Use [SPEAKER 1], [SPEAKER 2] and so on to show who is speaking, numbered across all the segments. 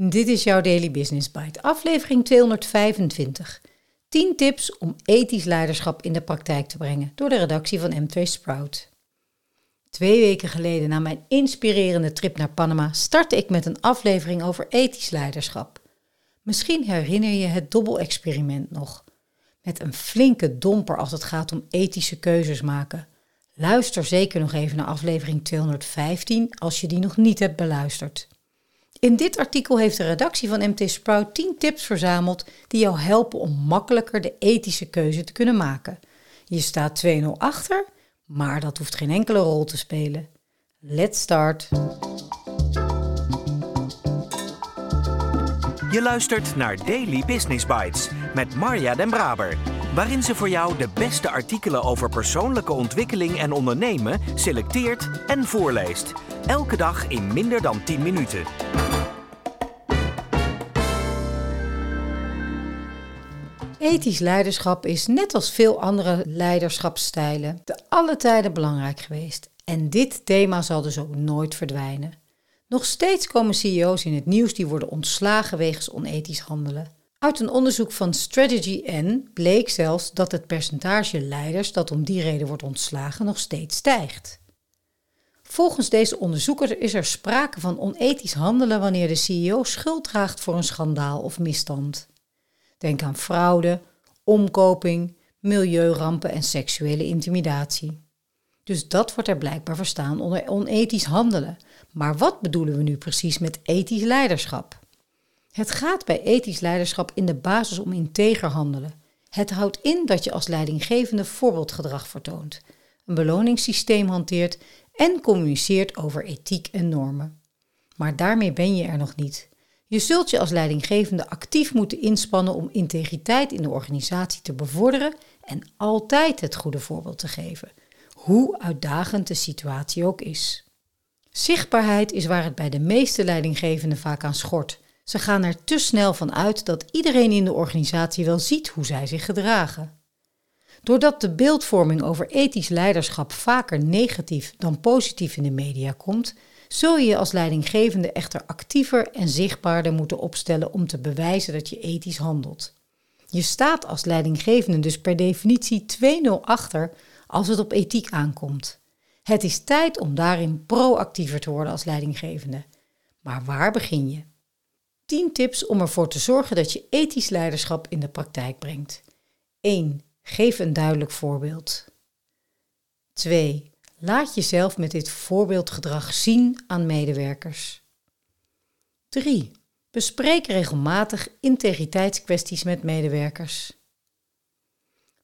[SPEAKER 1] Dit is jouw Daily Business Bite, aflevering 225. 10 tips om ethisch leiderschap in de praktijk te brengen door de redactie van M2 Sprout. Twee weken geleden, na mijn inspirerende trip naar Panama, startte ik met een aflevering over ethisch leiderschap. Misschien herinner je het dobbelexperiment nog. Met een flinke domper als het gaat om ethische keuzes maken. Luister zeker nog even naar aflevering 215 als je die nog niet hebt beluisterd. In dit artikel heeft de redactie van MT Sprout 10 tips verzameld die jou helpen om makkelijker de ethische keuze te kunnen maken. Je staat 2-0 achter, maar dat hoeft geen enkele rol te spelen. Let's start.
[SPEAKER 2] Je luistert naar Daily Business Bites met Marja Den Braber, waarin ze voor jou de beste artikelen over persoonlijke ontwikkeling en ondernemen selecteert en voorleest. Elke dag in minder dan 10 minuten.
[SPEAKER 1] Ethisch leiderschap is net als veel andere leiderschapsstijlen te alle tijden belangrijk geweest. En dit thema zal dus ook nooit verdwijnen. Nog steeds komen CEO's in het nieuws die worden ontslagen wegens onethisch handelen. Uit een onderzoek van Strategy N bleek zelfs dat het percentage leiders dat om die reden wordt ontslagen nog steeds stijgt. Volgens deze onderzoeker is er sprake van onethisch handelen wanneer de CEO schuld draagt voor een schandaal of misstand. Denk aan fraude, omkoping, milieurampen en seksuele intimidatie. Dus dat wordt er blijkbaar verstaan onder onethisch handelen. Maar wat bedoelen we nu precies met ethisch leiderschap? Het gaat bij ethisch leiderschap in de basis om integer handelen. Het houdt in dat je als leidinggevende voorbeeldgedrag vertoont, een beloningssysteem hanteert en communiceert over ethiek en normen. Maar daarmee ben je er nog niet. Je zult je als leidinggevende actief moeten inspannen om integriteit in de organisatie te bevorderen en altijd het goede voorbeeld te geven, hoe uitdagend de situatie ook is. Zichtbaarheid is waar het bij de meeste leidinggevenden vaak aan schort. Ze gaan er te snel van uit dat iedereen in de organisatie wel ziet hoe zij zich gedragen. Doordat de beeldvorming over ethisch leiderschap vaker negatief dan positief in de media komt, zul je je als leidinggevende echter actiever en zichtbaarder moeten opstellen om te bewijzen dat je ethisch handelt. Je staat als leidinggevende dus per definitie 2-0 achter als het op ethiek aankomt. Het is tijd om daarin proactiever te worden als leidinggevende. Maar waar begin je? 10 tips om ervoor te zorgen dat je ethisch leiderschap in de praktijk brengt. 1. Geef een duidelijk voorbeeld. 2. Laat jezelf met dit voorbeeldgedrag zien aan medewerkers. 3. Bespreek regelmatig integriteitskwesties met medewerkers.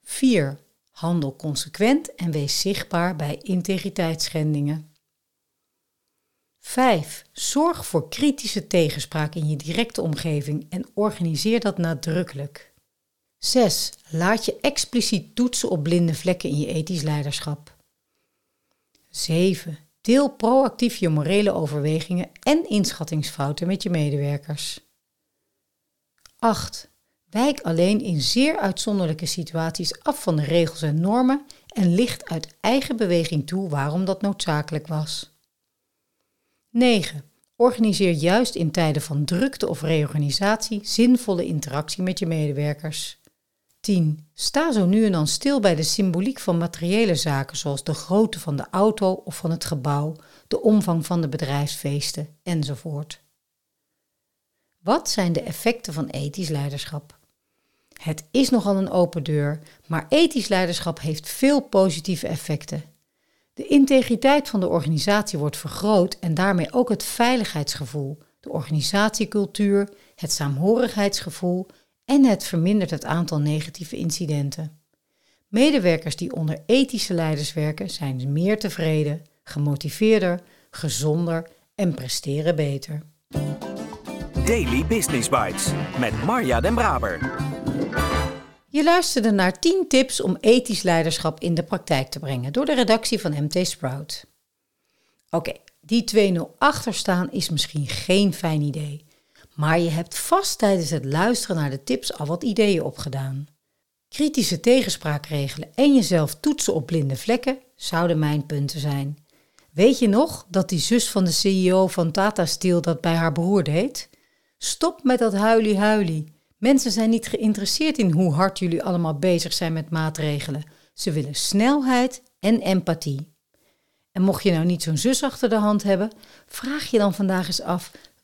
[SPEAKER 1] 4. Handel consequent en wees zichtbaar bij integriteitsschendingen. 5. Zorg voor kritische tegenspraak in je directe omgeving en organiseer dat nadrukkelijk. 6. Laat je expliciet toetsen op blinde vlekken in je ethisch leiderschap. 7. Deel proactief je morele overwegingen en inschattingsfouten met je medewerkers. 8. Wijk alleen in zeer uitzonderlijke situaties af van de regels en normen en licht uit eigen beweging toe waarom dat noodzakelijk was. 9. Organiseer juist in tijden van drukte of reorganisatie zinvolle interactie met je medewerkers. 10. Sta zo nu en dan stil bij de symboliek van materiële zaken zoals de grootte van de auto of van het gebouw, de omvang van de bedrijfsfeesten enzovoort. Wat zijn de effecten van ethisch leiderschap? Het is nogal een open deur, maar ethisch leiderschap heeft veel positieve effecten. De integriteit van de organisatie wordt vergroot en daarmee ook het veiligheidsgevoel, de organisatiecultuur, het saamhorigheidsgevoel en het vermindert het aantal negatieve incidenten. Medewerkers die onder ethische leiders werken zijn meer tevreden, gemotiveerder, gezonder en presteren beter.
[SPEAKER 2] Daily Business Bites met Marja Den Braber.
[SPEAKER 1] Je luisterde naar 10 tips om ethisch leiderschap in de praktijk te brengen door de redactie van MT Sprout. Oké, die 2-0 achterstaan is misschien geen fijn idee, maar je hebt vast tijdens het luisteren naar de tips al wat ideeën opgedaan. Kritische tegenspraak regelen en jezelf toetsen op blinde vlekken zouden mijn punten zijn. Weet je nog dat die zus van de CEO van Tata Steel dat bij haar broer deed? Stop met dat huilie-huilie. Mensen zijn niet geïnteresseerd in hoe hard jullie allemaal bezig zijn met maatregelen. Ze willen snelheid en empathie. En mocht je nou niet zo'n zus achter de hand hebben, vraag je dan vandaag eens af